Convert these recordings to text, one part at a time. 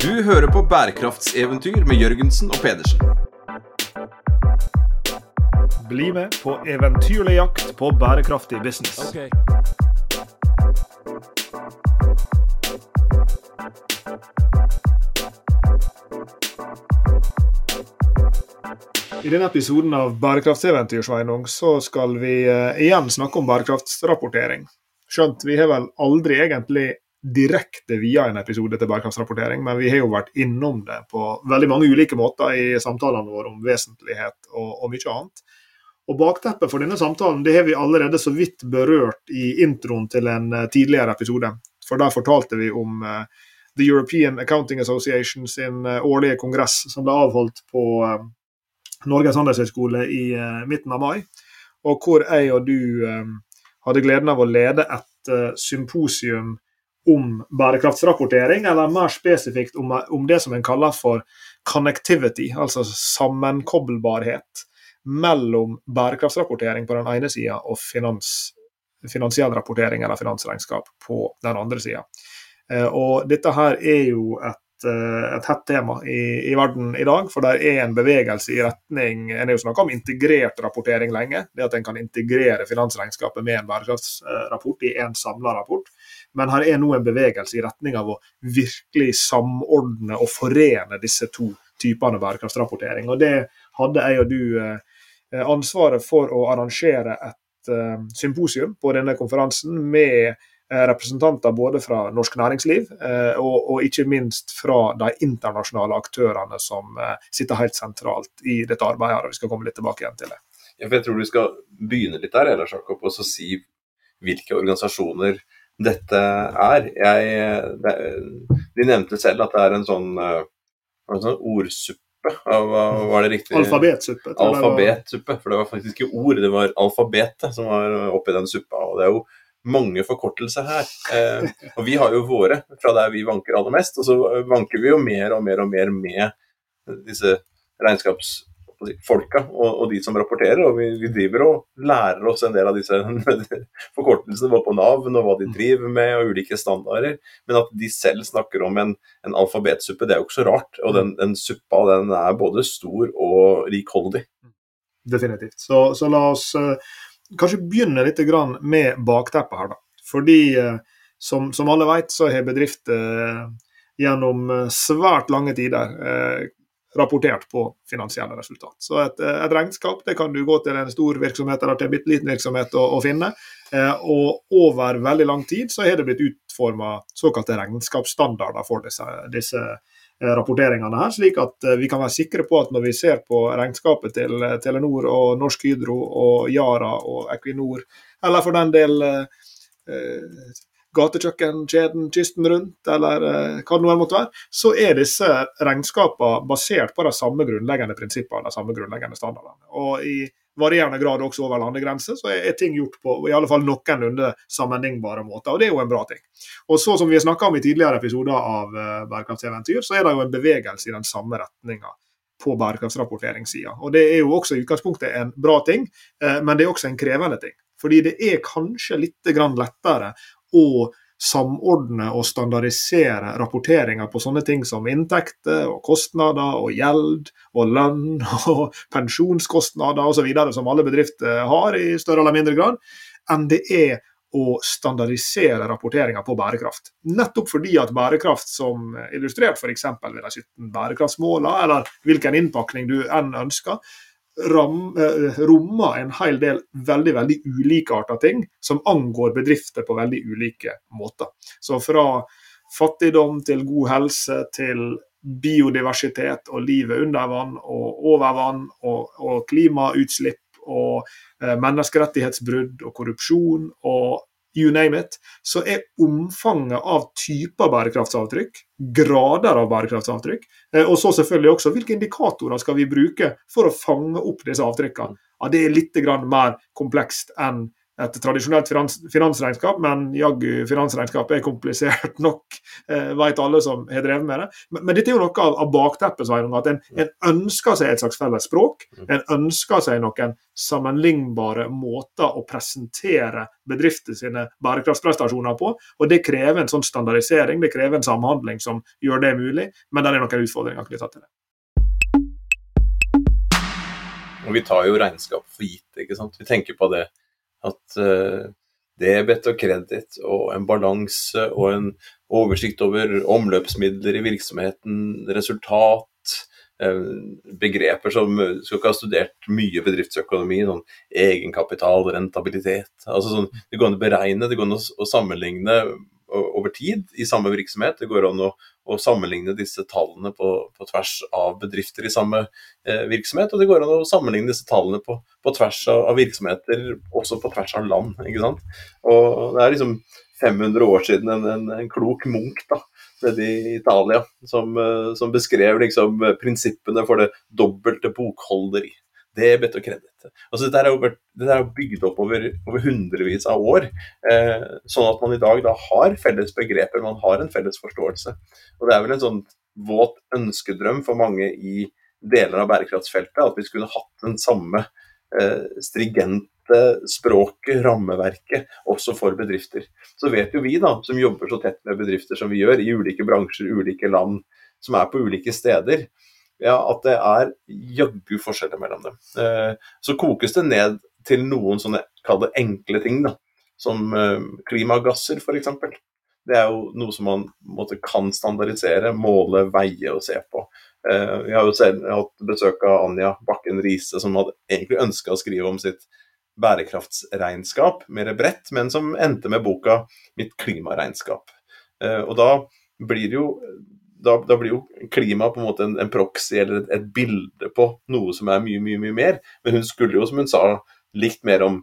Du hører på bærekraftseventyr med Jørgensen og Pedersen. Bli med på eventyrlig jakt på bærekraftig business. I denne episoden av Bærekraftseventyr Sveinung, så skal vi eh, igjen snakke om bærekraftsrapportering. Skjønt vi har vel aldri egentlig direkte via en episode til bærekraftsrapportering, men vi har jo vært innom det på veldig mange ulike måter i samtalene våre om vesentlighet og, og mye annet. Og Bakteppet for denne samtalen det har vi allerede så vidt berørt i introen til en eh, tidligere episode. For Der fortalte vi om uh, The European Accounting Association sin uh, årlige kongress, som ble avholdt på Norges handelshøyskole i midten av mai. Og hvor jeg og du hadde gleden av å lede et symposium om bærekraftsrapportering, eller mer spesifikt om, om det som en kaller for connectivity, altså sammenkoblbarhet mellom bærekraftsrapportering på den ene sida og finans, finansiell rapportering eller finansregnskap på den andre sida. Og dette her er jo et Eh, et hett tema i, i, verden i dag. For det er en bevegelse i retning En har jo snakka om integrert rapportering lenge. Det at en kan integrere finansregnskapet med en bærekraftsrapport i en samla rapport. Men her er nå en bevegelse i retning av å virkelig samordne og forene disse to typene bærekraftsrapportering. Og det hadde jeg og du eh, ansvaret for å arrangere et eh, symposium på denne konferansen med Eh, representanter både fra norsk næringsliv eh, og, og, ikke minst fra de internasjonale aktørene som eh, sitter helt sentralt i dette arbeidet. og Vi skal komme litt tilbake igjen til det. Ja, jeg tror du skal begynne litt der, Ellers, Jakob, og så si hvilke organisasjoner dette er. Jeg, det, de nevnte selv at det er en sånn, en sånn ordsuppe var det riktig? Alfabetsuppe. Alfabetsuppe, for det var faktisk ikke ord, det var alfabetet som var oppi den suppa. og det er jo mange forkortelser her. Eh, og vi har jo våre fra der vi vanker aller mest, og så vanker vi jo mer og mer og mer med disse regnskapsfolka og, og de som rapporterer. Og vi, vi, driver og lærer oss en del av disse forkortelsene både på navn og hva de driver med og ulike standarder. Men at de selv snakker om en, en alfabetsuppe, det er jo ikke så rart. Og den, den suppa den er både stor og rikholdig. Definitivt. Så, så la oss uh kanskje begynne litt med bakteppet her. da. Fordi eh, som, som alle vet, så har bedrifter eh, gjennom eh, svært lange tider rapportert på finansielle resultat. Så et, et, regnskap det kan du gå til en stor virksomhet eller til en bitte liten virksomhet og, og finne. og over veldig lang tid så har det blitt utforma såkalte regnskapsstandarder for disse, disse rapporteringene her, slik at eh, vi kan være sikre på at når vi ser på regnskapet til eh, Telenor og Norsk Hydro og Yara og Equinor, eller for den del eh, gatekjøkkenkjeden kysten rundt, eller eh, hva det nå måtte være, så er disse regnskapene basert på de samme grunnleggende prinsippene, de samme grunnleggende standardene. Og i varierende grad også over landegrenser, så er, ting gjort på i alle fall noenlunde sammenlignbare måter. og Det er jo en bra ting. Og så Som vi har snakka om i tidligere episoder av uh, Bærekraftseventyr, så er det jo en bevegelse i den samme retninga på bærekraftsrapporteringssida. Og Det er jo også i utgangspunktet en bra ting, uh, men det er også en krevende ting. Fordi det er kanskje litt lettere å samordne og standardisere rapporteringer på sånne ting som inntekter og kostnader og gjeld og lønn og pensjonskostnader osv. som alle bedrifter har i større eller mindre grad, enn det er å standardisere rapporteringa på bærekraft. Nettopp fordi at bærekraft, som illustrert f.eks. ved de 17 bærekraftsmålene, eller hvilken innpakning du enn ønsker, ram, eh, rommer en hel del veldig veldig ulikarta ting som angår bedrifter på veldig ulike måter. Så fra fattigdom til god helse til biodiversitet og livet under vann og over vann og, og klimautslipp og eh, menneskerettighetsbrudd og korrupsjon og you name it, så er omfanget av typer bærekraftsavtrykk, grader av bærekraftsavtrykk, eh, og så selvfølgelig også hvilke indikatorer skal vi bruke for å fange opp disse avtrykkene. Ja, det er litt mer komplekst enn et tradisjonelt finans, finansregnskap, men jaggu finansregnskap er komplisert nok, eh, vet alle som har drevet med det. Men, men dette er jo noe av, av bakteppet, at en, en, ønsker seg et slags felles språk. Mm. En ønsker seg noen sammenlignbare måter å presentere bedrifter sine bærekraftsprestasjoner på. og Det krever en sånn standardisering, det krever en samhandling som gjør det mulig, men det er noen utfordringer knyttet til det. Og vi tar jo regnskap for gitt. ikke sant? Vi tenker på det at uh, debet og kreditt og en balanse og en oversikt over omløpsmidler i virksomheten, resultat, uh, begreper som skal ikke ha studert mye bedriftsøkonomi, sånn egenkapital, rentabilitet. altså sånn, Det går an å beregne, det går an å sammenligne over tid i samme virksomhet. Det går an å, å sammenligne disse tallene på, på, tvers av bedrifter i samme eh, virksomhet. Og det går an å sammenligne disse tallene på, på tvers av, av, virksomheter, også på tvers av land. ikke sant? Og Det er liksom 500 år siden en, en, en klok munk da, nede i Italia som, eh, som beskrev liksom, prinsippene for det dobbelte bokholderi debet og kreditt. Altså, dette, er jo, jo bygd opp over, over hundrevis av år, eh, sånn at man i dag da har felles begreper, man har en felles forståelse. Og Det er vel en sånn våt ønskedrøm for mange i deler av bærekraftsfeltet at vi skulle hatt den samme eh, strigente språket, rammeverket, også for bedrifter. Så vet jo vi da, som jobber så tett med bedrifter som vi gjør, i ulike bransjer, ulike land, som er på ulike steder, ja, at det er jaggu forskjeller mellom dem. Eh, så kokes det ned til noen sånne kall det enkle ting, da, som eh, klimagasser f.eks. Det er jo noe som man måtte, kan standardisere, måle, veie og se på. Eh, jeg har jo selv hatt besøk av Anja Bakken Riise, som hadde egentlig ønska å skrive om sitt bærekraftsregnskap, mer bredt, men som endte med boka 'Mitt klimaregnskap'. Og da blir det jo da, da, blir jo klima på en måte en, en proxy eller et, et, bilde på noe som er mye, mye mye mer. Men hun skulle jo, som hun sa, likt mer om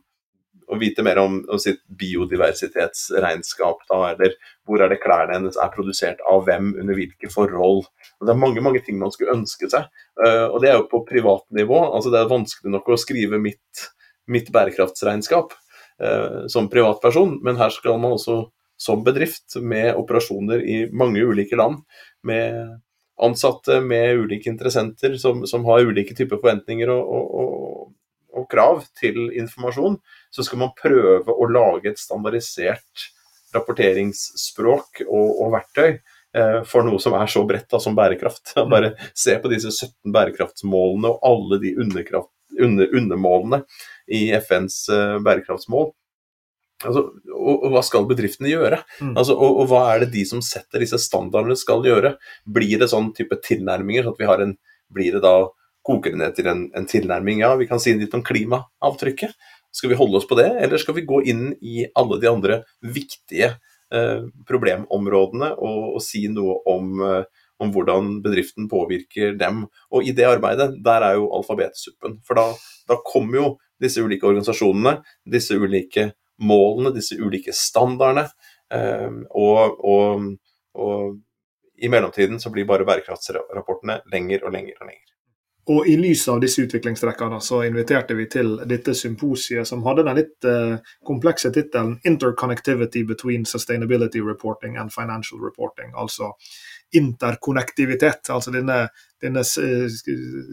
å vite mer om, om sitt biodiversitetsregnskap. da, Eller hvor er det klærne hennes er produsert av hvem, under hvilke forhold. Og det er mange mange ting man skulle ønske seg. Uh, og det er jo på privat nivå. altså Det er vanskelig nok å skrive mitt, mitt bærekraftsregnskap uh, som privatperson, men her skal man også som bedrift med operasjoner i mange ulike land med ansatte med ulike interessenter som, som har ulike typer forventninger og, og, og, krav til informasjon, så skal man prøve å lage et standardisert rapporteringsspråk og, og verktøy eh, for noe som er så bredt da, som bærekraft. Bare se på disse 17 bærekraftsmålene og alle de under, undermålene i FNs eh, bærekraftsmål. Altså, og, og, hva skal bedriftene gjøre? Mm. Altså, og, og, hva er det de som setter disse standardene skal gjøre? Blir det sånn type tilnærminger? Så at vi har en, blir det da koker det ned til en, en, tilnærming? Ja, vi kan si litt om klimaavtrykket. Skal vi holde oss på det, eller skal vi gå inn i alle de andre viktige eh, problemområdene og, og, si noe om, eh, om, hvordan bedriften påvirker dem? Og i det arbeidet, der er jo alfabetsuppen. For da, da kommer jo disse ulike organisasjonene, disse ulike målene, disse ulike standardene. Eh, og, og, og, i mellomtiden så blir bare bærekraftsrapportene lenger og lenger og lenger. Og I lys av disse utviklingstrekkene så inviterte vi til dette symposiet, som hadde den litt uh, komplekse tittelen 'Interconnectivity between sustainability reporting and financial reporting'. Altså interkonnektivitet. altså denne, denne,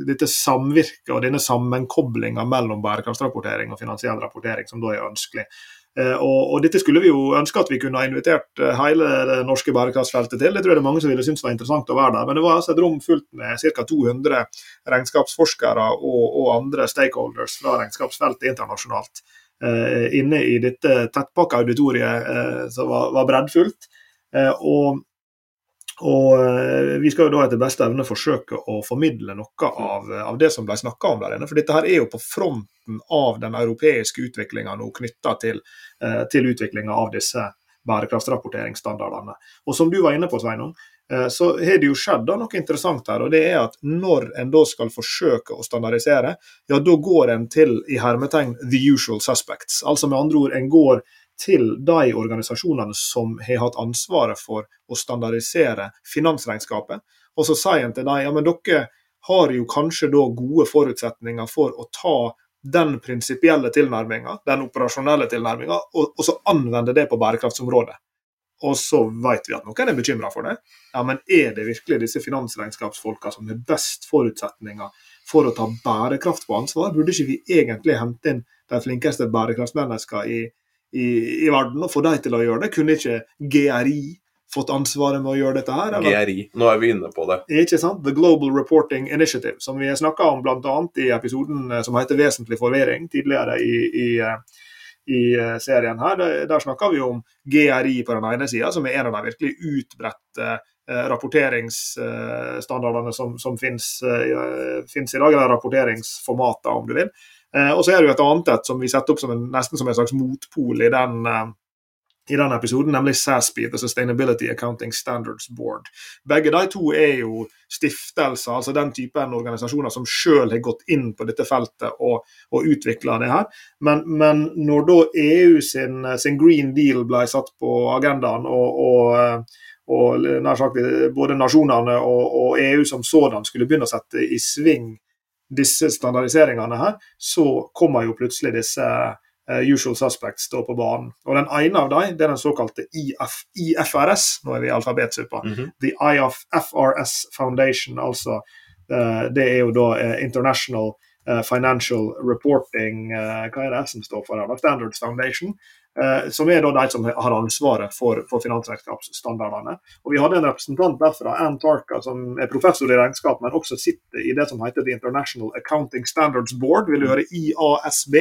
dette samvirket og denne sammenkoblinga mellom bærekraftsrapportering og finansiell rapportering som da er ønskelig. Eh, og, og, Dette skulle vi jo ønske at vi kunne ha invitert eh, hele det norske bærekraftsfeltet til. Det tror jeg det er mange som ville synes var interessant å være der. Men det var altså et rom fullt med ca. 200 regnskapsforskere og, og, andre stakeholders fra regnskapsfeltet internasjonalt eh, inne i dette tettpakka auditoriet eh, som var, var breddfullt. Eh, og og eh, Vi skal jo da etter beste evne forsøke å formidle noe av, av det som ble snakka om der inne. For dette her er jo på fronten av den europeiske utviklinga nå knytta til, eh, til utviklinga av disse bærekraftsrapporteringsstandardene. Og Som du var inne på, Sveinung, eh, så har det jo skjedd noe interessant her. og det er at Når en da skal forsøke å standardisere, ja da går en til i hermetegn the usual suspects. Altså med andre ord, en går til de organisasjonene som har hatt ansvaret for å standardisere finansregnskapet. Og så sier en til dem ja, men dere har jo kanskje da gode forutsetninger for å ta den prinsipielle tilnærminga, den operasjonelle tilnærminga, og, og, så anvende det på bærekraftsområdet. Og så vet vi at noen er bekymra for det. Ja, Men er det virkelig disse finansregnskapsfolka som har best forutsetninger for å ta bærekraft på ansvar? Burde ikke vi egentlig hente inn de flinkeste bærekraftsmenneskene i, i, i verden og få dem til å gjøre det? Kunne ikke GRI fått ansvaret med å gjøre dette her? Eller? GRI, nå er vi inne på det. Ikke sant? The Global Reporting Initiative, som vi snakka om bl.a. i episoden eh, som heter 'Vesentlig forvirring' tidligere i, i, eh, i eh, serien her. Der, der snakker vi om GRI på den ene sida, som er en av de virkelig utbredte rapporteringsstandardene som, som finnes, finnes, i dag, eller rapporteringsformater, om du vil. Og så er det jo et annet et som vi setter opp som en, nesten som en slags motpol i den i denne episoden, nemlig SASB, The Sustainability Accounting Standards Board. Begge de to er jo stiftelser, altså den typen organisasjoner som selv har gått inn på dette feltet og, og utvikla det her. Men, men, når da EU sin, sin, Green Deal ble satt på agendaen, og, og, og nær sagt både nasjonene og, og EU som sådan skulle begynne å sette i sving disse standardiseringene her, så kommer jo plutselig disse uh, usual suspects står på banen. Og Den ene av dem det er den såkalte IF, IFRS, nå er vi i alfabetsuppa. Mm -hmm. The IFRS Foundation, altså uh, det er jo da uh, International Financial Reporting Hva er det som står for her? Standards Foundation. Eh, som er de som har ansvaret for, for finansregnskapsstandardene. Og Vi hadde en representant derfra, Ann Tarka, som er professor i regnskap, men også sitter i det som heter The International Accounting Standards Board, vil du høre IASB,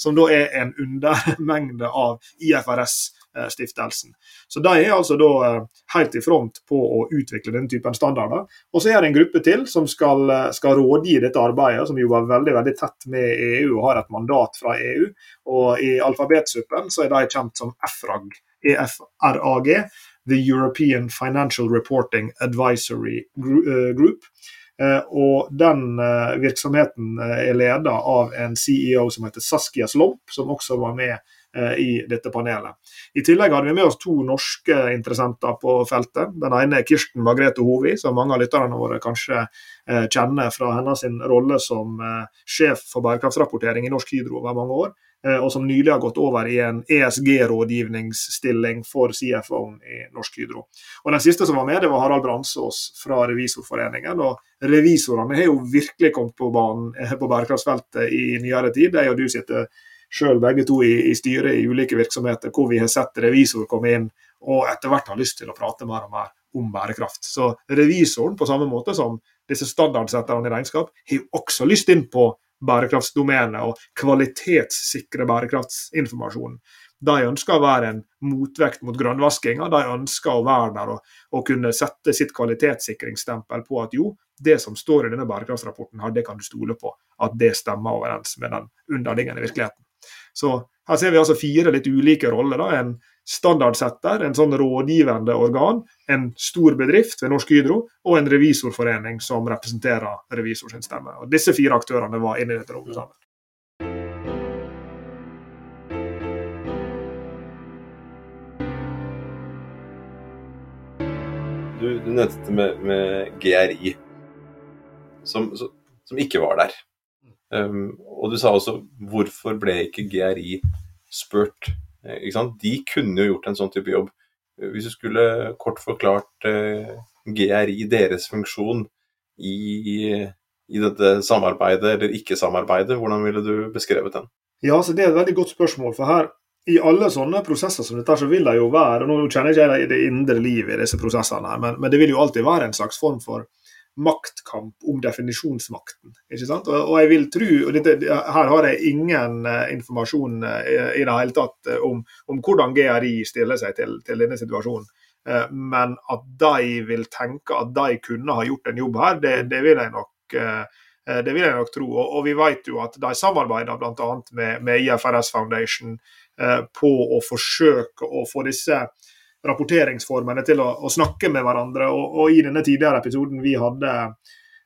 som da er en undermengde av IFRS Eh, stiftelsen. Så De er altså da eh, helt i front på å utvikle denne typen standarder. Og Så er det en gruppe til som skal, eh, skal rådgi dette arbeidet, som jobber veldig veldig tett med EU og har et mandat fra EU. Og I alfabetsuppen så er de kjent som EFRAG. EFRAG, The European Financial Reporting Advisory Group. Og Den virksomheten er ledet av en CEO som heter Saskia Slomp, som også var med Eh, i dette panelet. I tillegg hadde vi med oss to norske interessenter på feltet. Den ene er Kirsten Margrethe Hovi, som mange av lytterne våre kanskje eh, kjenner fra hennes rolle som eh, sjef for bærekraftsrapportering i Norsk Hydro over mange år og som nylig har gått over i en ESG-rådgivningsstilling for CFO-en i Norsk Hydro. Og Den siste som var med, det var Harald Bransås fra Revisorforeningen. og Revisorene har jo virkelig kommet på banen på bærekraftsfeltet i nyere tid. De og du sitter sjøl begge to i, i styret i ulike virksomheter hvor vi har sett revisor komme inn og etter hvert har lyst til å prate mer og mer om bærekraft. Så revisoren, på samme måte som disse standardsetterne i regnskap, har også lyst inn på bærekraftsdomenet og kvalitetssikre bærekraftsinformasjonen. De ønsker å være en motvekt mot grønnvaskinga. De ønsker å være der og, og, kunne sette sitt kvalitetssikringsstempel på at jo, det som står i denne bærekraftsrapporten, her, det kan du stole på at det stemmer overens med den underliggende virkeligheten. Så her ser vi altså fire litt ulike roller. Da. En standardsetter, en sånn rådgivende organ, en stor bedrift ved Norsk Hydro og en revisorforening som representerer revisors stemme. Og Disse fire aktørene var inne i dette rommet sammen. Du, du nevnte med, med GRI, som, som, ikke var der. Um, og du sa også hvorfor ble ikke GRI spurt? Eh? De kunne jo gjort en sånn type jobb. Hvis du skulle kort forklart uh, GRI, deres funksjon i, i dette samarbeidet eller ikke-samarbeidet, hvordan ville du beskrevet den? Ja, så Det er et veldig godt spørsmål. for her i alle sånne prosesser som dette, så vil det jo være Nå kjenner jeg ikke det indre livet i disse prosessene, her, men, men, det vil jo alltid være en slags form for maktkamp om definisjonsmakten. ikke sant? Og, jeg vil tro, og dette, Her har jeg ingen uh, informasjon uh, i, det hele tatt uh, om, om, hvordan GRI stiller seg til, til denne situasjonen. men at de vil tenke at de kunne ha gjort en jobb her, det, det vil jeg nok det vil jeg nok tro. Og, vi vet jo at de samarbeider bl.a. Med, med IFRS Foundation på å forsøke å få disse rapporteringsformene til å, å snakke med hverandre. Og, og, i denne tidligere episoden vi hadde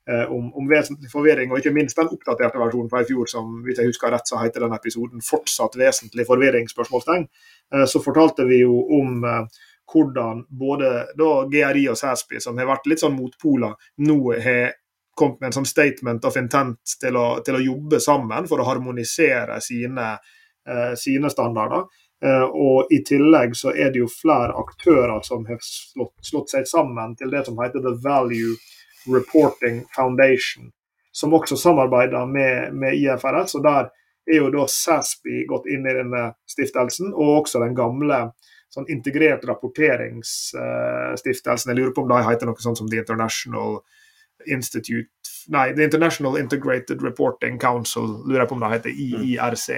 eh, om, om, vesentlig forvirring, og ikke minst den oppdaterte versjonen fra i fjor, som hvis jeg husker rett, så heter den episoden 'Fortsatt vesentlig forvirring?' spørsmålstegn, eh, så fortalte vi jo om eh, hvordan både da GRI og Sæsby, som har vært litt sånn motpoler, nå har kommet med en sånn statement of intent til å, til å jobbe sammen for å harmonisere sine, eh, sine standarder. Eh, og I tillegg så er det jo flere aktører som har slått, slått, seg sammen til det som heter The Value Reporting Foundation, som også samarbeider med, med IFRS. og Der er jo da SASPI gått inn i denne stiftelsen, og også den gamle sånn integrert rapporteringsstiftelsen. Jeg lurer på om de heter noe sånt som The International Institute Nei, The International Integrated Reporting Council, lurer jeg på om det heter IIRC.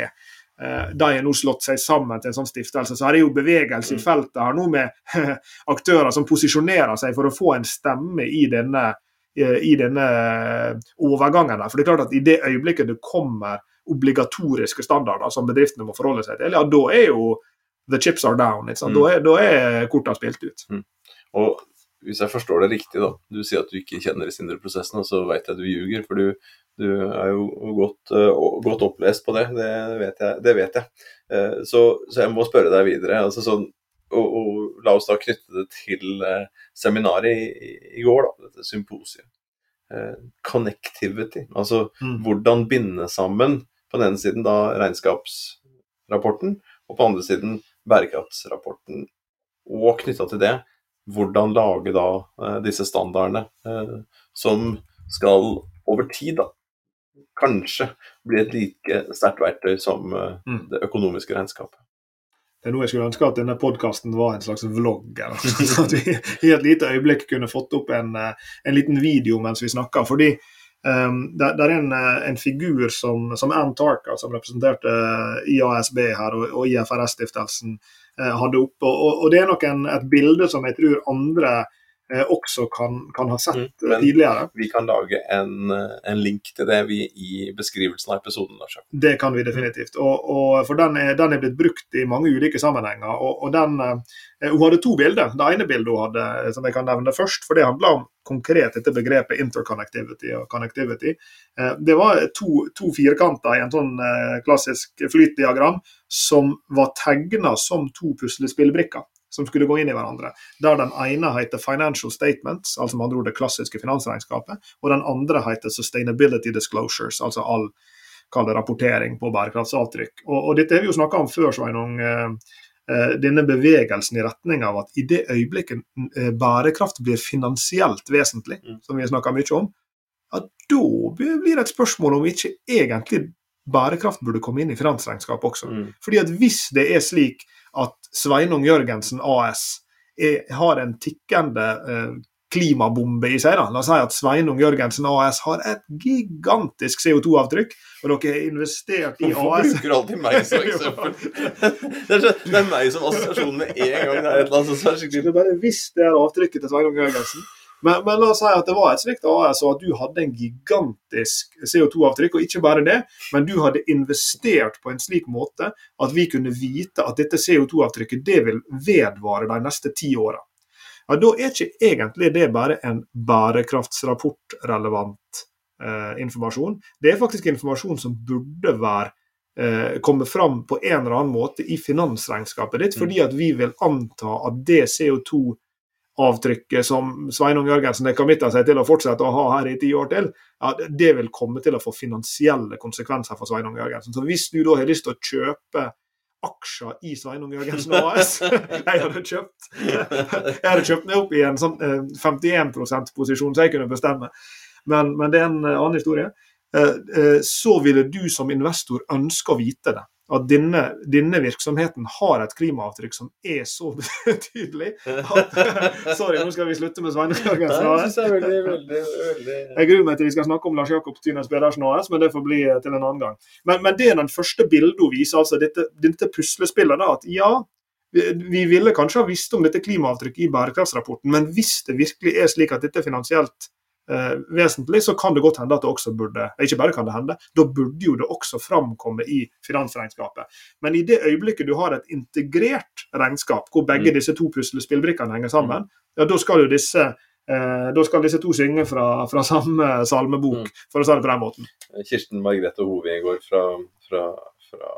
Eh, de har nå slått seg sammen til en sånn stiftelse. Så her er jo bevegelse i mm. feltet her nå med aktører som posisjonerer seg for å få en stemme i denne, i denne overgangen. der. For det er klart at I det øyeblikket det kommer obligatoriske standarder som bedriftene må forholde seg til, ja, da er jo the chips are down. Mm. Da, er, da er kortene spilt ut. Mm. Og hvis jeg forstår det riktig, da. Du sier at du ikke kjenner disse indre prosessene, og så vet jeg du ljuger. For du, du, er jo godt, uh, godt, opplest på det. Det vet jeg. Det vet jeg. Uh, så, så, jeg må spørre deg videre. altså sånn og, og, la oss da knytte det til uh, seminaret i, i, i, går, da, dette symposiet. connectivity, altså mm. hvordan binde sammen på den ene siden da regnskapsrapporten, og på den andre siden bærekraftsrapporten. Og knytta til det, hvordan lage da eh, disse standardene eh, som skal over tid da kanskje bli et like sterkt verktøy som eh, mm. det økonomiske regnskapet. Det er noe jeg skulle ønske at denne podkasten var en slags vlogg. At vi i et lite øyeblikk kunne fått opp en, en liten video mens vi snakker. fordi Um, det, det, er en, en, figur som, som Ann Tarka, som representerte IASB her, og, og IFRS-stiftelsen, hadde oppe. Og, og, det er nok en, et bilde som jeg tror andre eh, også kan, kan, ha sett mm, eh, tidligere. Vi kan lage en, en, link til det vi, i beskrivelsen av episoden. Også. Det kan vi definitivt. Og, og for den er, den er, blitt brukt i mange ulike sammenhenger. og, den, Hun hadde to bilder. Det ene bildet hun hadde, som jeg kan nevne først, for det handler om konkret dette begrepet interconnectivity og connectivity. Det var to, to firkanter i en sånn klassisk flytdiagram som var tegna som to puslespillbrikker som skulle gå inn i hverandre. Der den ene heter Financial Statements, altså med andre ord det klassiske finansregnskapet, og den andre heter Sustainability Disclosures, altså all kall rapportering på bærekraftsavtrykk. Og, og dette har vi jo snakka om før, Sveinung. Eh, eh, denne bevegelsen i retning av at i det øyeblikket eh, bærekraft blir finansielt vesentlig, mm. som vi har snakka mye om, ja, da blir det et spørsmål om ikke egentlig bærekraft burde komme inn i finansregnskapet også. Mm. Fordi at Hvis det er slik at Sveinung Jørgensen AS er, har en tikkende eh, klimabombe i seg. da. La oss si at Sveinung Jørgensen AS har et gigantisk CO2-avtrykk, og dere har investert i AS Hvorfor bruker du alltid meg som eksempel? det, er så, det er meg som assosiasjon med en gang. Det er et eller annet som er skikkelig... Hvis det er avtrykket til Sveinung Jørgensen men, men, la oss si at det var et slikt AS, og at du hadde en gigantisk CO2-avtrykk. Og ikke bare det, men du hadde investert på en slik måte at vi kunne vite at dette CO2-avtrykket det vil vedvare de neste ti åra. Ja, da er ikke egentlig det bare en bærekraftsrapportrelevant eh, informasjon. Det er faktisk informasjon som burde være eh, komme fram på en eller annen måte i finansregnskapet ditt, mm. fordi at vi vil anta at det CO2 avtrykket som Sveinung Jørgensen har committa seg til å fortsette å ha her i ti år til, ja, det vil komme til å få finansielle konsekvenser for Sveinung Jørgensen. Så hvis du da har lyst til å kjøpe aksjer i Sveinung Jørgensen AS Jeg hadde kjøpt jeg hadde kjøpt meg opp i en sånn 51 %-posisjon så jeg kunne bestemme. Men, men det er en eh, annen historie. Eh, så ville du som investor ønske å vite det at denne, denne, virksomheten har et klimaavtrykk som er så betydelig at Sorry, nå skal vi slutte med Sveinung Jeg gruer meg til vi skal snakke om Lars Jakob Tynes Pedersen AS, men det får bli eh, til en annen gang. Men, men det er den første bildet hun viser, altså dette, dette puslespillet. da, at ja, vi ville kanskje ha visst om dette klimaavtrykket i bærekraftsrapporten, men hvis det virkelig er slik at dette finansielt eh, vesentlig, så kan det godt hende at det også burde Ikke bare kan det hende, da burde jo det også framkomme i finansregnskapet. Men i det øyeblikket du har et integrert regnskap, hvor begge mm. disse to puslespillbrikkene henger sammen, mm. ja, da skal jo disse eh, da skal disse to synge fra, fra samme salmebok, mm. for å si det på den måten. Kirsten Margrethe Hovigård fra, fra, fra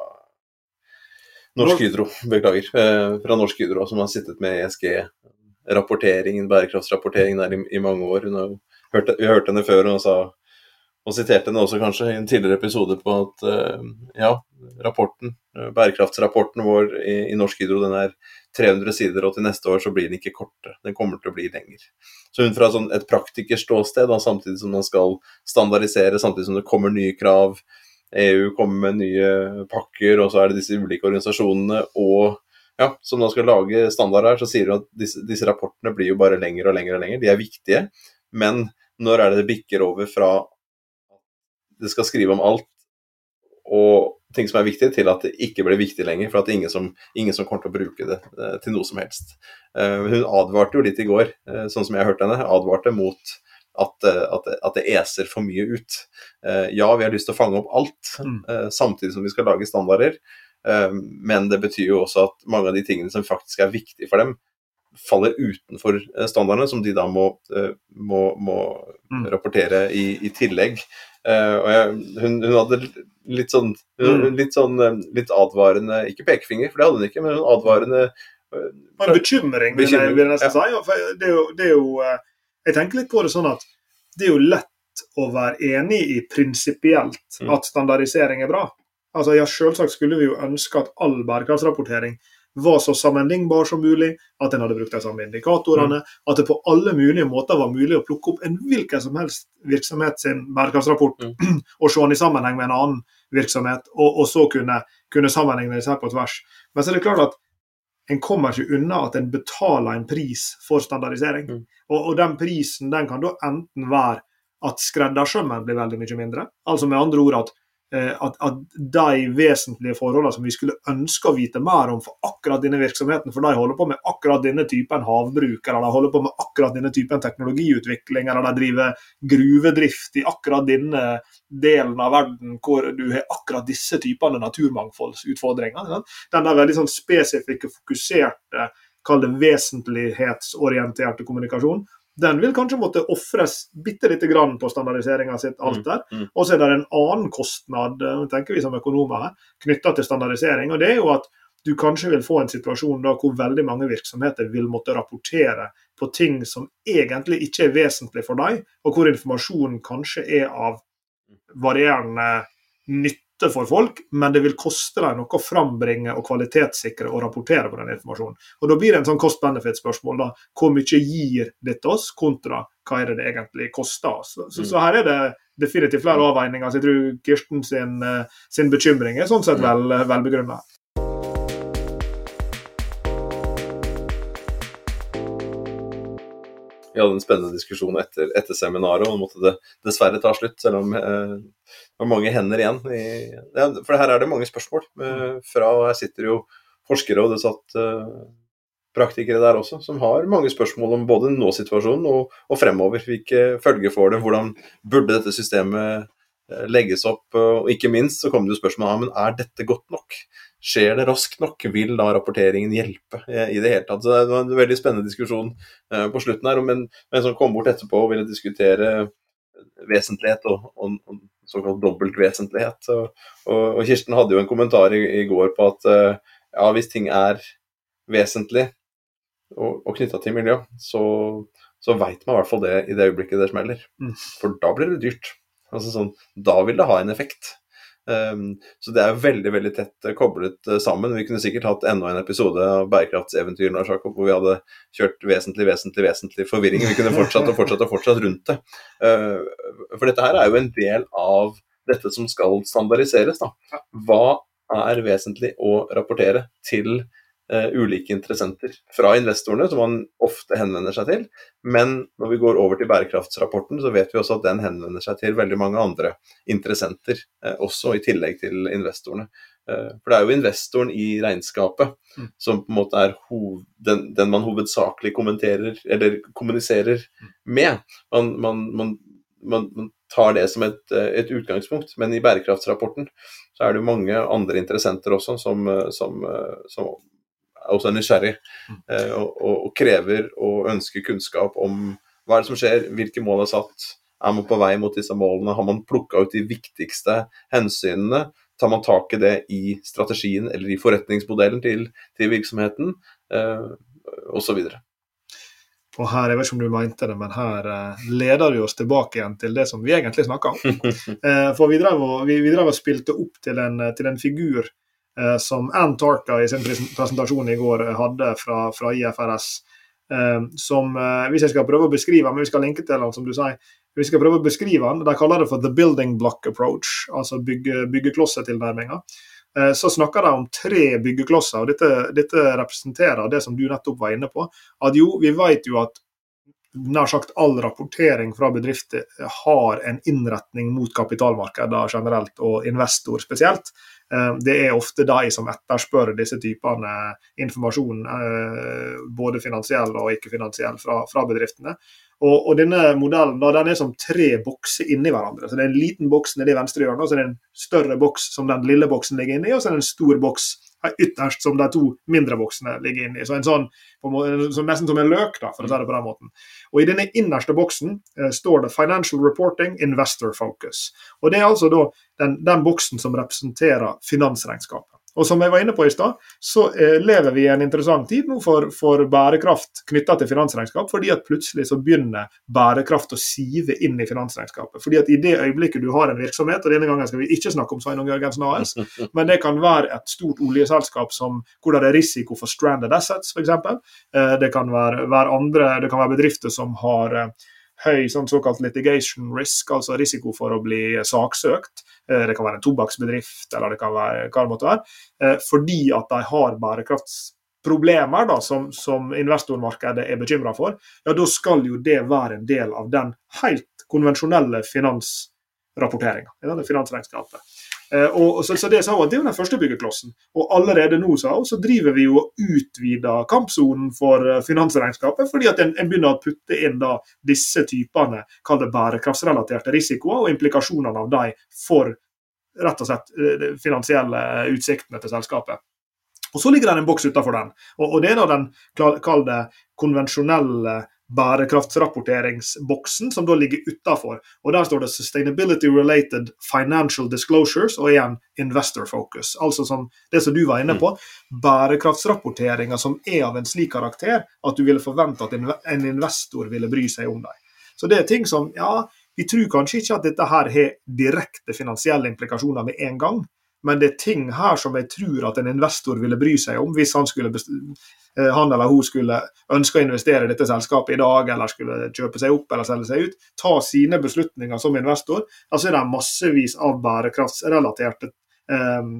Norsk Hydro, beklager. Eh, fra Norsk Hydro, som har sittet med ESG-rapporteringen, bærekraftsrapporteringen der i, i, mange år. Hun har hørte, vi hørte henne før, og, sa, og siterte henne også kanskje i en tidligere episode på at uh, ja, rapporten, bærekraftsrapporten vår i, i Norsk Hydro den er 300 sider, og til neste år så blir den ikke kortere. Den kommer til å bli lenger. Så hun fra sånn et praktikerståsted, da, samtidig som man skal standardisere, samtidig som det kommer nye krav, EU kommer med nye pakker, og så er det disse ulike organisasjonene og ja, som da skal lage standarder, så sier hun at disse, disse, rapportene blir jo bare lengre og lengre og lengre. De er viktige, men når er det det bikker over fra at det skal skrive om alt og ting som er viktige, til at det ikke blir viktig lenger. For at det er ingen som, ingen som kommer til å bruke det eh, til noe som helst. Eh, hun advarte jo litt i går, eh, sånn som jeg hørte henne, advarte mot at, at, at, det eser for mye ut. ja, vi har lyst til å fange opp alt, mm. samtidig som vi skal lage standarder. men det betyr jo også at mange av de tingene som faktisk er viktige for dem, faller utenfor standardene, som de da må, må, må mm. rapportere i, i tillegg. og jeg, hun, hun, hadde litt sånn, mm. litt sånn litt advarende Ikke pekefinger, for det hadde hun ikke, men advarende En bekymring, jeg, vil jeg nesten ja. si. Det er, jo, det er jo, eh, Jeg tenker litt på det sånn at det er jo lett å være enig i prinsipielt mm. at standardisering er bra. Altså, ja, Selvsagt skulle vi jo ønske at all bærekraftsrapportering var så sammenlignbar som mulig, at en hadde brukt de samme indikatorene, mm. at det på alle mulige måter var mulig å plukke opp en hvilken som helst virksomhet sin bærekraftsrapport mm. og se den i sammenheng med en annen virksomhet, og, og så kunne, kunne sammenligne disse her på tvers. Men så er det klart at en kommer ikke unna at en betaler en pris for standardisering. Mm. Og, og, den prisen den kan da enten være at skreddersømmen blir veldig mye mindre, altså med andre ord at at, at, de vesentlige forholdene som vi skulle ønske å vite mer om for akkurat denne virksomheten, for de holder på med akkurat denne typen havbruk, eller de holder på med akkurat denne typen teknologiutvikling, eller de driver gruvedrift i akkurat denne delen av verden hvor du har akkurat disse typene naturmangfoldsutfordringer. Den er veldig sånn spesifikke, fokuserte, kall det vesentlighetsorienterte kommunikasjon den vil kanskje måtte ofres bitte lite grann på standardiseringa sitt alter. Mm, mm. Og så er det en annen kostnad eh, tenker vi som økonomer knytta til standardisering. og det er jo at du kanskje vil få en situasjon da hvor veldig mange virksomheter vil måtte rapportere på ting som egentlig ikke er vesentlig for deg, og hvor informasjonen kanskje er av varierende nytte nytte for folk, men det vil koste dem noe å frambringe og kvalitetssikre og rapportere på den informasjonen. Og Da blir det en sånn cost-benefit-spørsmål. da, Hvor mye gir dette oss, kontra hva er det det egentlig koster oss. Så, så, så her er det definitivt flere avveininger. Så jeg tror Kirsten sin, eh, sin bekymring er sånn sett vel, velbegrunna. vi hadde en spennende diskusjon etter, etter seminaret, og måtte det dessverre ta slutt, selv om eh, var mange hender igjen. I, ja, for her er det mange spørsmål. Eh, fra Her sitter jo forskere, og det satt uh, praktikere der også, som har mange spørsmål om både nåsituasjonen og, og fremover. Hvilke følger får det, hvordan burde dette systemet eh, legges opp, og ikke minst så kommer det jo spørsmål om er dette godt nok. Skjer det raskt nok, vil da rapporteringen hjelpe i det hele tatt? Så Det var en veldig spennende diskusjon på slutten her, men, men som kom bort etterpå og ville diskutere vesentlighet og, og, og såkalt dobbeltvesentlighet. Og, og, og, Kirsten hadde jo en kommentar i, i går på at eh, ja, hvis ting er vesentlig og, og knytta til miljø, så, så veit man i hvert fall det i det øyeblikket det smeller. Mm. For da blir det dyrt. Altså sånn, da vil det ha en effekt. Um, så det er veldig veldig tett koblet uh, sammen. Vi kunne sikkert hatt enda en episode av bærekraftseventyr Jakob, hvor vi hadde kjørt vesentlig, vesentlig, vesentlig forvirring. Vi kunne fortsatt og fortsatt og fortsatt rundt det. Uh, for dette her er jo en del av dette som skal standardiseres. Da. Hva er vesentlig å rapportere til uh, ulike interessenter fra investorene, som man ofte henvender seg til. Men når vi går over til bærekraftsrapporten, så vet vi også at den henvender seg til veldig mange andre interessenter, uh, også i tillegg til investorene. Uh, for det er jo investoren i regnskapet mm. som på en måte er den, den, man hovedsakelig kommenterer, eller kommuniserer mm. med. Man, man, man, man tar det som et, et, utgangspunkt, men i bærekraftsrapporten så er det jo mange andre interessenter også som, som, som også er nysgjerrig eh, og, og, og, krever og ønsker kunnskap om hva er det som skjer, hvilke mål er satt, er man på vei mot disse målene, har man plukka ut de viktigste hensynene, tar man tak i det i strategien eller i forretningsmodellen til, til virksomheten, eh, osv. og her, jeg vet ikke om du mente det, men her eh, leder du oss tilbake igjen til det som vi egentlig snakka om. Eh, for vi drev, og, vi, vi drev og spilte opp til en, til en figur som Ann Tarka i sin presentasjon i går hadde fra, fra IFRS. Eh, som, eh, hvis jeg skal prøve å beskrive men vi skal linke til den, som du sier, vi skal prøve å beskrive den, De kaller det for the building block approach, altså bygge, byggeklossetilnærminga. Eh, Så snakker de om tre byggeklosser, og dette, dette representerer det som du nettopp var inne på. At jo, vi vet jo at nær sagt all rapportering fra bedrifter har en innretning mot kapitalmarkeder generelt, og investor spesielt. Eh, Det er ofte de som etterspør disse typene informasjon, eh, både finansiell og ikke-finansiell, fra, fra bedriftene. Og, og denne modellen da, den er som tre bokser inni hverandre. Så Det er en liten boks nede i venstre hjørne, og så er det en større boks som den lille boksen ligger inni, og så er det en stor boks ytterst som de to mindre boksene ligger inni. Så en sånn, så Nesten som en løk, da, for å si det på den måten. Og I denne innerste boksen eh, står det 'Financial Reporting Investor Focus'. Og Det er altså da den, den boksen som representerer finansregnskapet. Og som jeg var inne på i stad, så eh, lever vi i en interessant tid nå for, for bærekraft knytta til finansregnskap, fordi at plutselig så begynner bærekraft å sive inn i finansregnskapet. Fordi at i det øyeblikket du har en virksomhet, og denne gangen skal vi ikke snakke om Sveinung Jørgensen AS, men det kan være et stort oljeselskap som, hvor det er risiko for stranded assets, f.eks. Eh, det kan være, være andre, det kan være bedrifter som har eh, høy sånn såkalt litigation risk, altså risiko for å bli saksøkt. Eh, Det kan være en tobakksbedrift, eller det kan være hva det måtte være. eh, Fordi at de har bærekraftsproblemer da, som, som investormarkedet er bekymra for, ja, da skal jo det være en del av den helt konvensjonelle finansrapporteringa. Finansregnskapet. Eh, og, så, så Det sa hun at det er jo den første byggeklossen. Og allerede nå sa hun, så driver vi jo og utvider kampsonen for eh, finansregnskapet, fordi at en, en begynner å putte inn da disse typene bærekraftsrelaterte risikoer og implikasjonene av dem for rett og slett eh, finansielle utsiktene til selskapet. Og Så ligger det en boks utenfor den, og, og det er da den kall det konvensjonelle bærekraftsrapporteringsboksen, som da ligger utenfor. Og Der står det 'Sustainability Related Financial Disclosures' og igjen 'Investor Focus'. Altså som det som du var inne på, bærekraftsrapporteringer som er av en slik karakter at du ville forvente at en investor ville bry seg om dem. Så det er ting som Ja, vi tror kanskje ikke at dette her har direkte finansielle implikasjoner med en gang, men det er ting her som jeg tror at en investor ville bry seg om hvis han, skulle eh, han eller hun skulle ønske å investere i dette selskapet i dag, eller skulle kjøpe seg opp eller selge seg ut. Ta sine beslutninger som investor. Altså er det massevis av bærekraftsrelaterte eh,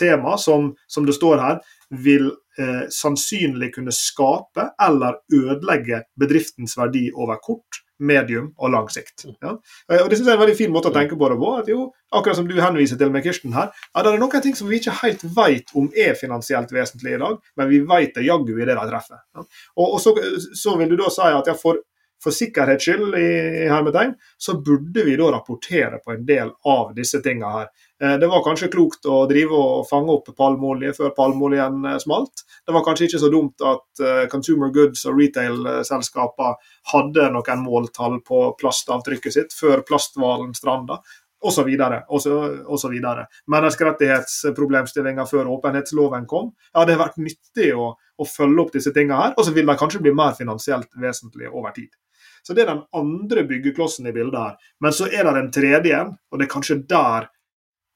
tema som, som det står her, vil eh, sannsynlig kunne skape eller ødelegge bedriftens verdi over kort, medium og lang sikt. Ja. Eh, Og Det synes jeg er en veldig fin måte å tenke på det på. at jo, Akkurat som du henviser til med Kirsten her, ja, det er noen ting som vi ikke helt vet om er finansielt vesentlig i dag, men vi vet det jaggu i det de treffer. Ja. Og, og så, så vil du da si at ja, for, for sikkerhets skyld i, i hermetegn, så burde vi da rapportere på en del av disse tingene her. Eh, Det var kanskje klokt å drive og fange opp palmeolje før palmeoljen eh, smalt. Det var kanskje ikke så dumt at eh, consumer goods og retail-selskaper hadde noen måltall på plastavtrykket sitt før plasthvalen stranda. Og så videre, og så, og så videre. Menneskerettighetsproblemstillinger før åpenhetsloven kom. Ja, det har vært nyttig å, å følge opp disse tingene her, og så vil de kanskje bli mer finansielt vesentlige over tid. Så Det er den andre byggeklossen i bildet her. Men så er det den tredje, og det er kanskje der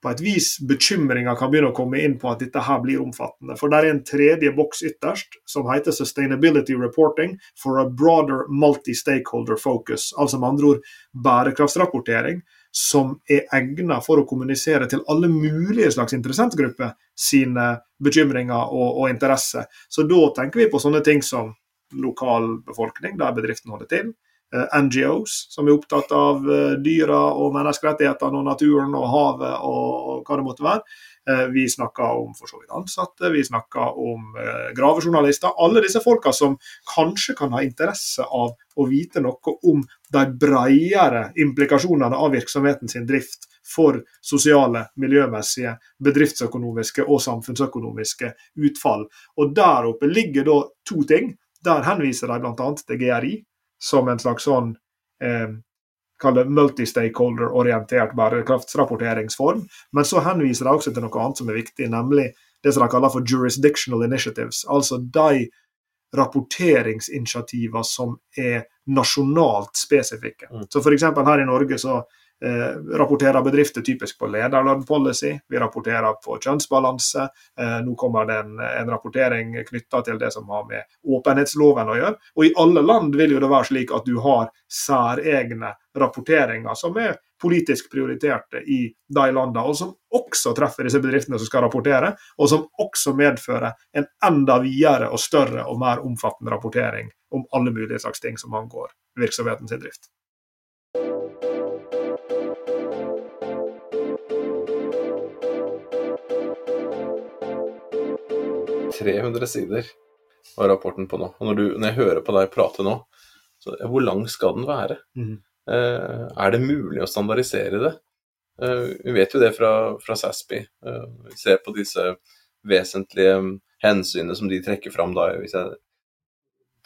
på et vis bekymringer kan begynne å komme inn på at dette her blir omfattende. For det er en tredje boks ytterst som heter 'Sustainability Reporting for a broader multi-stakeholder focus'. Altså med andre ord bærekraftsrapportering som er egnet for å kommunisere til alle mulige slags interessentgrupper sine bekymringer og, og interesser. Så da tenker vi på sånne ting som lokal befolkning, der bedriften holder til. Eh, NGOs, som er opptatt av eh, dyra og menneskerettighetene og naturen og havet og, hva det måtte være. Eh, Vi snakker om for så vidt ansatte, vi snakker om gravejournalister. Alle disse folka som kanskje kan ha interesse av å vite noe om de bredere implikasjonene av virksomheten sin drift for sosiale, miljømessige, bedriftsøkonomiske og samfunnsøkonomiske utfall. Og Der oppe ligger da to ting. Der henviser de bl.a. til GRI som en slags sånn eh, kall det multi-stakeholder-orientert bærekraftsrapporteringsform. Men så henviser de også til noe annet som er viktig, nemlig det som de kaller for jurisdictional initiatives. Altså de rapporteringsinitiativer som er nasjonalt spesifikke. Mm. Så F.eks. her i Norge så Eh, rapporterer bedrifter typisk på lederlønn-policy, vi rapporterer på kjønnsbalanse. Eh, nå kommer det en, en rapportering knytta til det som har med åpenhetsloven å gjøre. Og i alle land vil jo det være slik at du har særegne rapporteringer som er politisk prioriterte i de landene, og som også treffer disse bedriftene som skal rapportere, og som også medfører en enda videre og større og mer omfattende rapportering om alle mulige slags ting som angår virksomhetens drift. 300 sider var rapporten på nå. Og når, du, når jeg hører på deg prate nå, så hvor lang skal den være? Mm. Eh, er det mulig å standardisere det? Eh, vi vet jo det fra, fra SASPI. Eh, vi ser på disse vesentlige hensynene som de trekker fram da. Hvis jeg,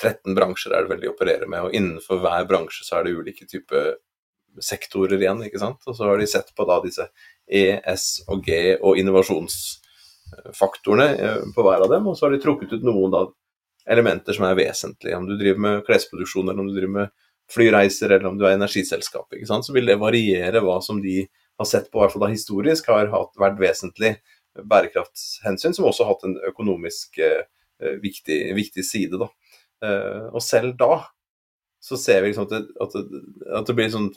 13 bransjer er det vel de opererer med, og innenfor hver bransje så er det ulike typer sektorer igjen. ikke sant? Og så har de sett på da disse E, S og G og innovasjons faktorene eh, på hver av dem, og så har de trukket ut noen da, elementer som er vesentlige. Om du driver med klesproduksjon, eller om du driver med flyreiser, eller om du er energiselskap, så vil det variere hva som de har sett på, i hvert fall da historisk, har hatt, vært vesentlig bærekraftshensyn, som også har hatt en økonomisk eh, viktig, viktig, side. Da. Eh, og selv da så ser vi liksom at, det, at, det, at det, blir sånn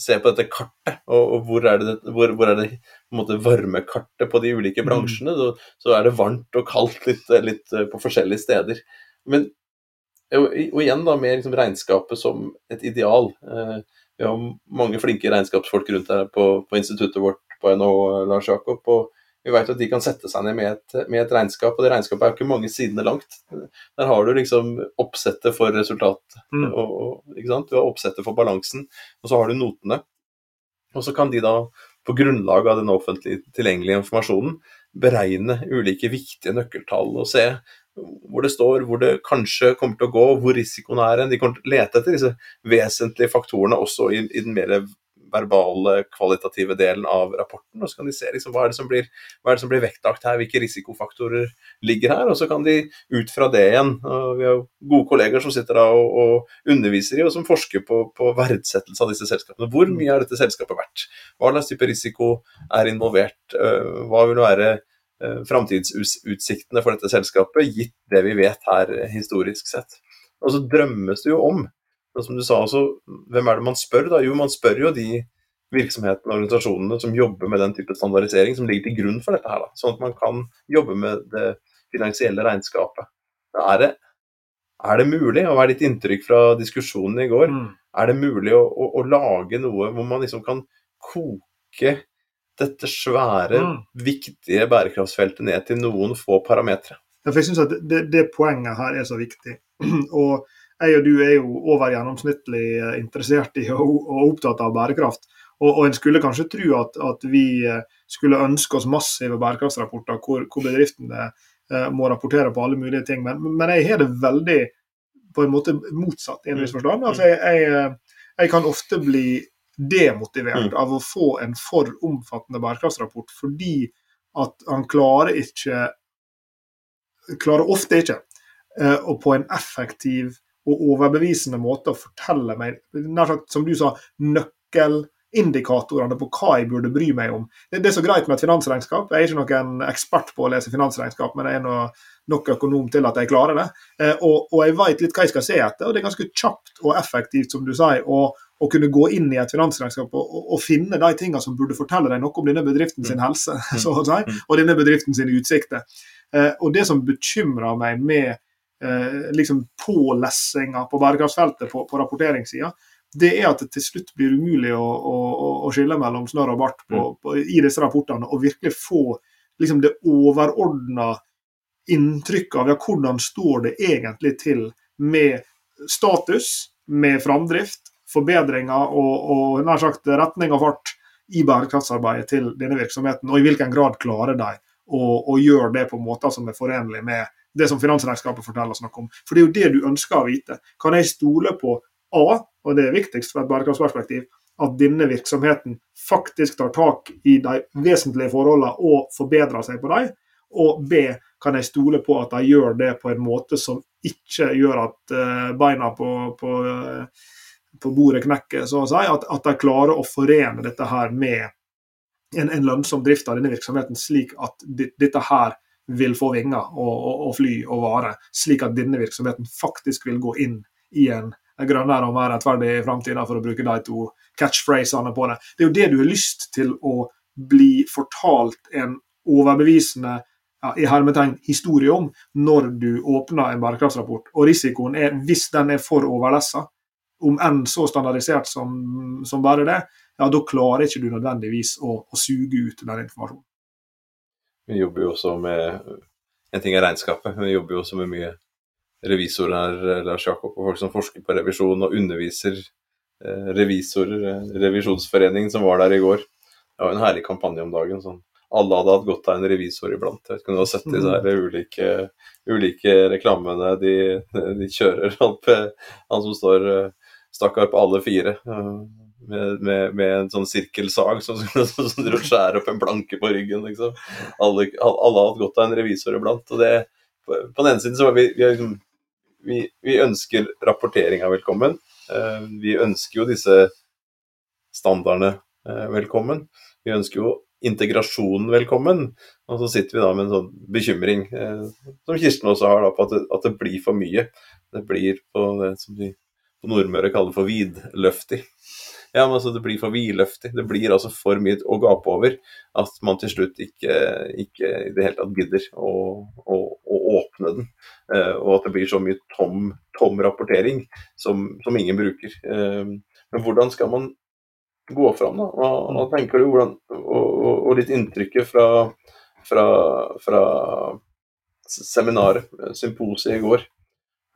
Se på dette kartet, og, og hvor er det, hvor, hvor er det måte varmekartet på de ulike mm. bransjene? Mm. Så, så, er det varmt og kaldt litt, litt eh, på forskjellige steder. Men og, og igjen da med liksom regnskapet som et ideal. Eh, vi har mange flinke regnskapsfolk rundt her på, på instituttet vårt på NHO, Lars Jakob. og vi vet at de kan sette seg ned med et, med et, regnskap, og det regnskapet er jo ikke mange sidene langt. Der har du liksom oppsettet for resultat, mm. og, og, ikke sant? du har oppsettet for balansen, og så har du notene. Og så kan de da, på grunnlag av den offentlig tilgjengelige informasjonen, beregne ulike viktige nøkkeltall og se hvor det står, hvor det kanskje kommer til å gå, hvor risikoen er. De kommer til å lete etter disse vesentlige faktorene også i, i den mer verbale, kvalitative delen av rapporten. Og så kan de se liksom, hva, er det som blir, hva som blir vektlagt her, hvilke risikofaktorer ligger her. Og så kan de ut fra det igjen og Vi har gode kolleger som sitter da og, og underviser i, og som forsker på, på, verdsettelse av disse selskapene. Hvor mye er dette selskapet verdt? Hva slags type risiko er involvert? Øh, hva vil være øh, framtidsutsiktene for dette selskapet, gitt det vi vet her historisk sett? Og så drømmes det jo om og som du sa også, hvem er det man spør? da? Jo, man spør jo de virksomhetene og organisasjonene som jobber med den type standardisering som ligger til grunn for dette. her da. Sånn at man kan jobbe med det finansielle regnskapet. Er det, er det mulig, og hva er ditt inntrykk fra diskusjonen i går, mm. er det mulig å, å, å, lage noe hvor man liksom kan koke dette svære, mm. viktige bærekraftsfeltet ned til noen få parametere? Ja, jeg synes at det, det, poenget her er så viktig. og jeg og du er jo over gjennomsnittlig eh, interessert i og, og opptatt av bærekraft. Og, og, en skulle kanskje tro at, at, vi eh, skulle ønske oss massive bærekraftsrapporter hvor, hvor bedriftene eh, må rapportere på alle mulige ting, men, men, jeg har det veldig på en måte motsatt i en viss forstand. Altså, jeg, jeg, eh, jeg, kan ofte bli demotivert mm. av å få en for omfattende bærekraftsrapport fordi at han klarer ikke Klarer ofte ikke eh, og på en effektiv og overbevisende måte å fortelle meg, nær sagt som du sa, nøkkelindikatorene på hva jeg burde bry meg om. Det, det er så greit med et finansregnskap. Jeg er ikke noen ekspert på å lese finansregnskap, men jeg er noe, nok økonom til at jeg klarer det. Eh, og, og, jeg vet litt hva jeg skal se etter, og det er ganske kjapt og effektivt, som du sier, å, å kunne gå inn i et finansregnskap og, og, og, finne de tingene som burde fortelle deg noe om denne bedriften sin mm. helse så å si, mm. og denne bedriften sine utsikter. Eh, og Det som bekymrer meg med liksom pålessinga på bærekraftsfeltet på, på rapporteringssida, det er at det til slutt blir umulig å, å, å skille mellom snørr og bart på, mm. på, i disse rapportene, og virkelig få liksom, det overordna inntrykket av ja, hvordan står det egentlig til med status, med framdrift, forbedringer og, og nær sagt retning og fart i bærekraftsarbeidet til denne virksomheten, og i hvilken grad klarer de å, å gjøre det på måter som er forenlig med det som finansregnskapet forteller oss noe om. For det er jo det du ønsker å vite. Kan jeg stole på A, og det er viktigst fra et bærekraftsperspektiv, at denne virksomheten faktisk tar tak i de vesentlige forholdene og forbedrer seg på dem? Og B, kan jeg stole på at de gjør det på en måte som ikke gjør at uh, beina på, på, uh, på, bordet knekker, så å si. At, at, de klarer å forene dette her med en, en lønnsom drift av denne virksomheten, slik at dette her vil få vinger og, og, og fly og vare, slik at denne virksomheten faktisk vil gå inn i en grønnere og mer rettferdig framtid, for å bruke de to catchphrasene på det. Det er jo det du har lyst til å bli fortalt en overbevisende ja, i hermetegn historie om når du åpner en bærekraftsrapport. Og risikoen er, hvis den er for overlessa, om enn så standardisert som, som bare det, ja, da klarer ikke du nødvendigvis å, å suge ut den informasjonen. Vi jobber jo også med En ting er regnskapet, men vi jobber jo også med mye revisorer, Lars Jakob, og folk som forsker på revisjon og underviser eh, revisorer, eh, Revisjonsforeningen som var der i går. Det var en herlig kampanje om dagen. sånn alle hadde hatt godt av en revisor iblant. Jeg vet ikke om du har sett disse her ulike, ulike reklamene de, de, kjører opp. Han som står stakkar på alle fire med, med, med en sånn sirkelsag som, som, som skjærer opp en planke på ryggen. Liksom. Alle, alle har hatt godt av en revisor iblant. og det på, den ene siden så vi, vi, liksom, vi, vi ønsker rapporteringa velkommen. Uh, vi ønsker jo disse standardene uh, velkommen. Vi ønsker jo integrasjonen velkommen. Og så sitter vi da med en sånn bekymring, uh, som Kirsten også har, da, på at det, at det, blir for mye. Det blir på det som de på Nordmøre kaller for vidløftig. Ja, men altså Det blir for vidløftig. Det blir altså for mye å gape over at man til slutt ikke, ikke i det hele tatt gidder å, å, å åpne den. Uh, og at det blir så mye tom, tom rapportering som, som, ingen bruker. Uh, men hvordan skal man gå fram, da? Hva, hva tenker du? Hvordan, og, og, og, litt inntrykket fra, fra, fra seminaret, symposiet i går.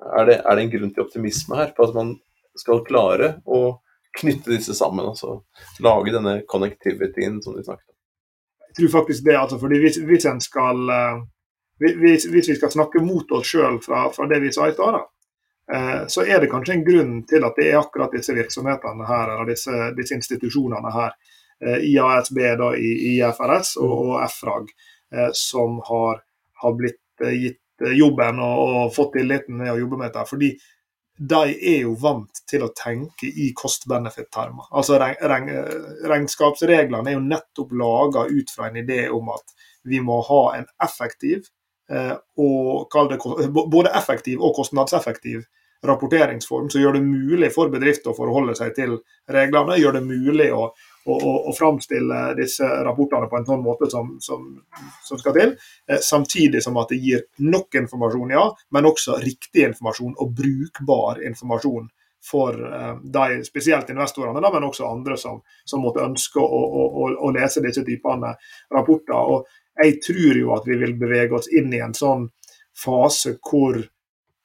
Er det, er det en grunn til optimisme her, på at man skal klare å knytte disse sammen. altså Lage denne connectivityen som du snakket om. Jeg tror faktisk det, altså, fordi hvis, hvis, skal, eh, hvis, hvis, vi skal snakke mot oss sjøl fra, fra, det vi sa i stad, eh, så er det kanskje en grunn til at det er akkurat disse virksomhetene her, eller disse, disse institusjonene her, eh, IASB da, IFRS og, og FRAG, som har, har blitt gitt jobben og, og fått tilliten med å jobbe med dette. fordi de er jo vant til å tenke i cost-benefit-termer. Altså Regnskapsreglene er jo nettopp laga ut fra en idé om at vi må ha en effektiv, eh, og både effektiv og kostnadseffektiv rapporteringsform som gjør det mulig for bedrifter å forholde seg til reglene, gjør det mulig å å, og framstille disse rapportene på en sånn måte som, som, som skal til. Eh, samtidig som at det gir nok informasjon, ja, men også riktig informasjon og brukbar informasjon for eh, de, spesielt investorene, men også andre som, som måtte ønske å, å, å, lese disse typene rapporter. Og jeg tror jo at vi vil bevege oss inn i en sånn fase hvor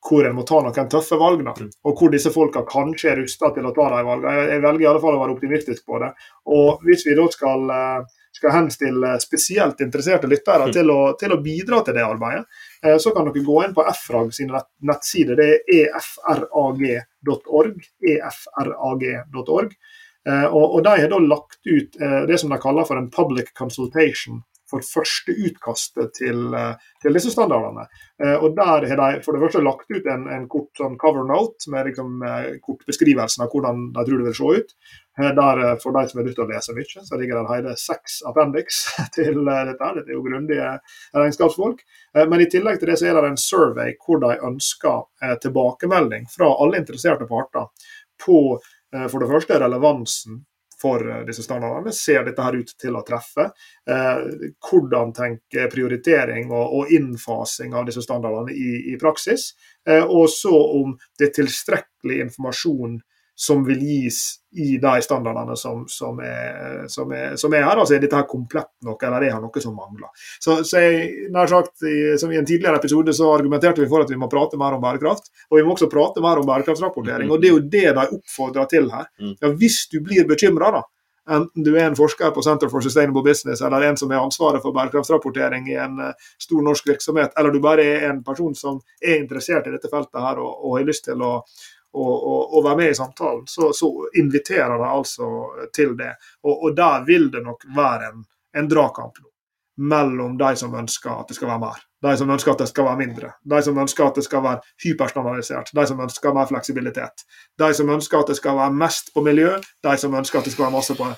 hvor en må ta noen tøffe valg, da, mm. og hvor disse folka kanskje er rusta til å ta de valgene. Jeg, jeg, velger i alle fall å være optimistisk på det. Og Hvis vi da skal, eh, skal henstille spesielt interesserte lyttere mm. til å, til å, bidra til det arbeidet, eh, så kan dere gå inn på FRAG sine nettsider. Det er efrag.org. efrag.org. Eh, og, og De har da lagt ut det som de kaller for en public consultation for første utkastet til, eh, til disse standardene. Eh, og Der har de for det første lagt ut en, en kort sånn cover note med liksom, eh, kort beskrivelsen av hvordan de tror det vil se ut. Der, for de som er nødt til å lese mye, så ligger det hele seks appendix til dette. Dette er jo grundige regnskapsfolk. Men i tillegg til det så er det en survey hvor de ønsker tilbakemelding fra alle interesserte parter på for det første relevansen for eh, disse standardene. Ser dette her ut til å treffe? Eh, hvordan tenke prioritering og, og, innfasing av disse standardene i, i praksis? Eh, og så om det er tilstrekkelig informasjon som vil gis i de standardene som, som, er, som, er, som er, her. Altså er dette her komplett nok, eller er det noe som mangler? Så, så jeg, nær sagt, i, som I en tidligere episode så argumenterte vi for at vi må prate mer om bærekraft. Og vi må også prate mer om bærekraftsrapportering. og Det er jo det de oppfordrer til her. Mm. Ja, Hvis du blir bekymra, enten du er en forsker på Center for Sustainable Business eller en som er ansvaret for bærekraftsrapportering i en uh, stor norsk virksomhet, eller du bare er en person som er interessert i dette feltet her og, og har lyst til å, å, være med i samtalen, så, så inviterer de altså til det. Og, og, der vil det nok være en, en dragkamp mellom de som ønsker at det skal være mer, de som ønsker at det skal være mindre, de som ønsker at det skal være hyperstandardisert, de som ønsker mer fleksibilitet, de som ønsker at det skal være mest på miljø, de som ønsker at det skal være masse på,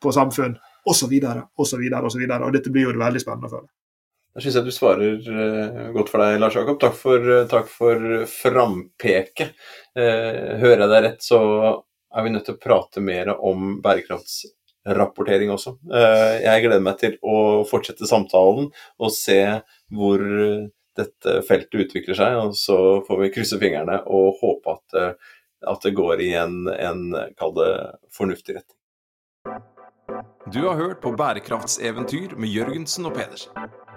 på samfunn, osv. osv. Og dette blir jo veldig spennende for deg. Da syns jeg du svarer uh, godt for deg, Lars Jakob. Takk for, takk for frampeket. Uh, hører jeg deg rett, så er vi nødt til å prate mer om bærekraftsrapportering også. jeg gleder meg til å fortsette samtalen og se hvor dette feltet utvikler seg. Og så får vi krysse fingrene og håpe at, at det går i en, en kall det, fornuftig retning. Du har hørt på Bærekraftseventyr med Jørgensen og Pedersen.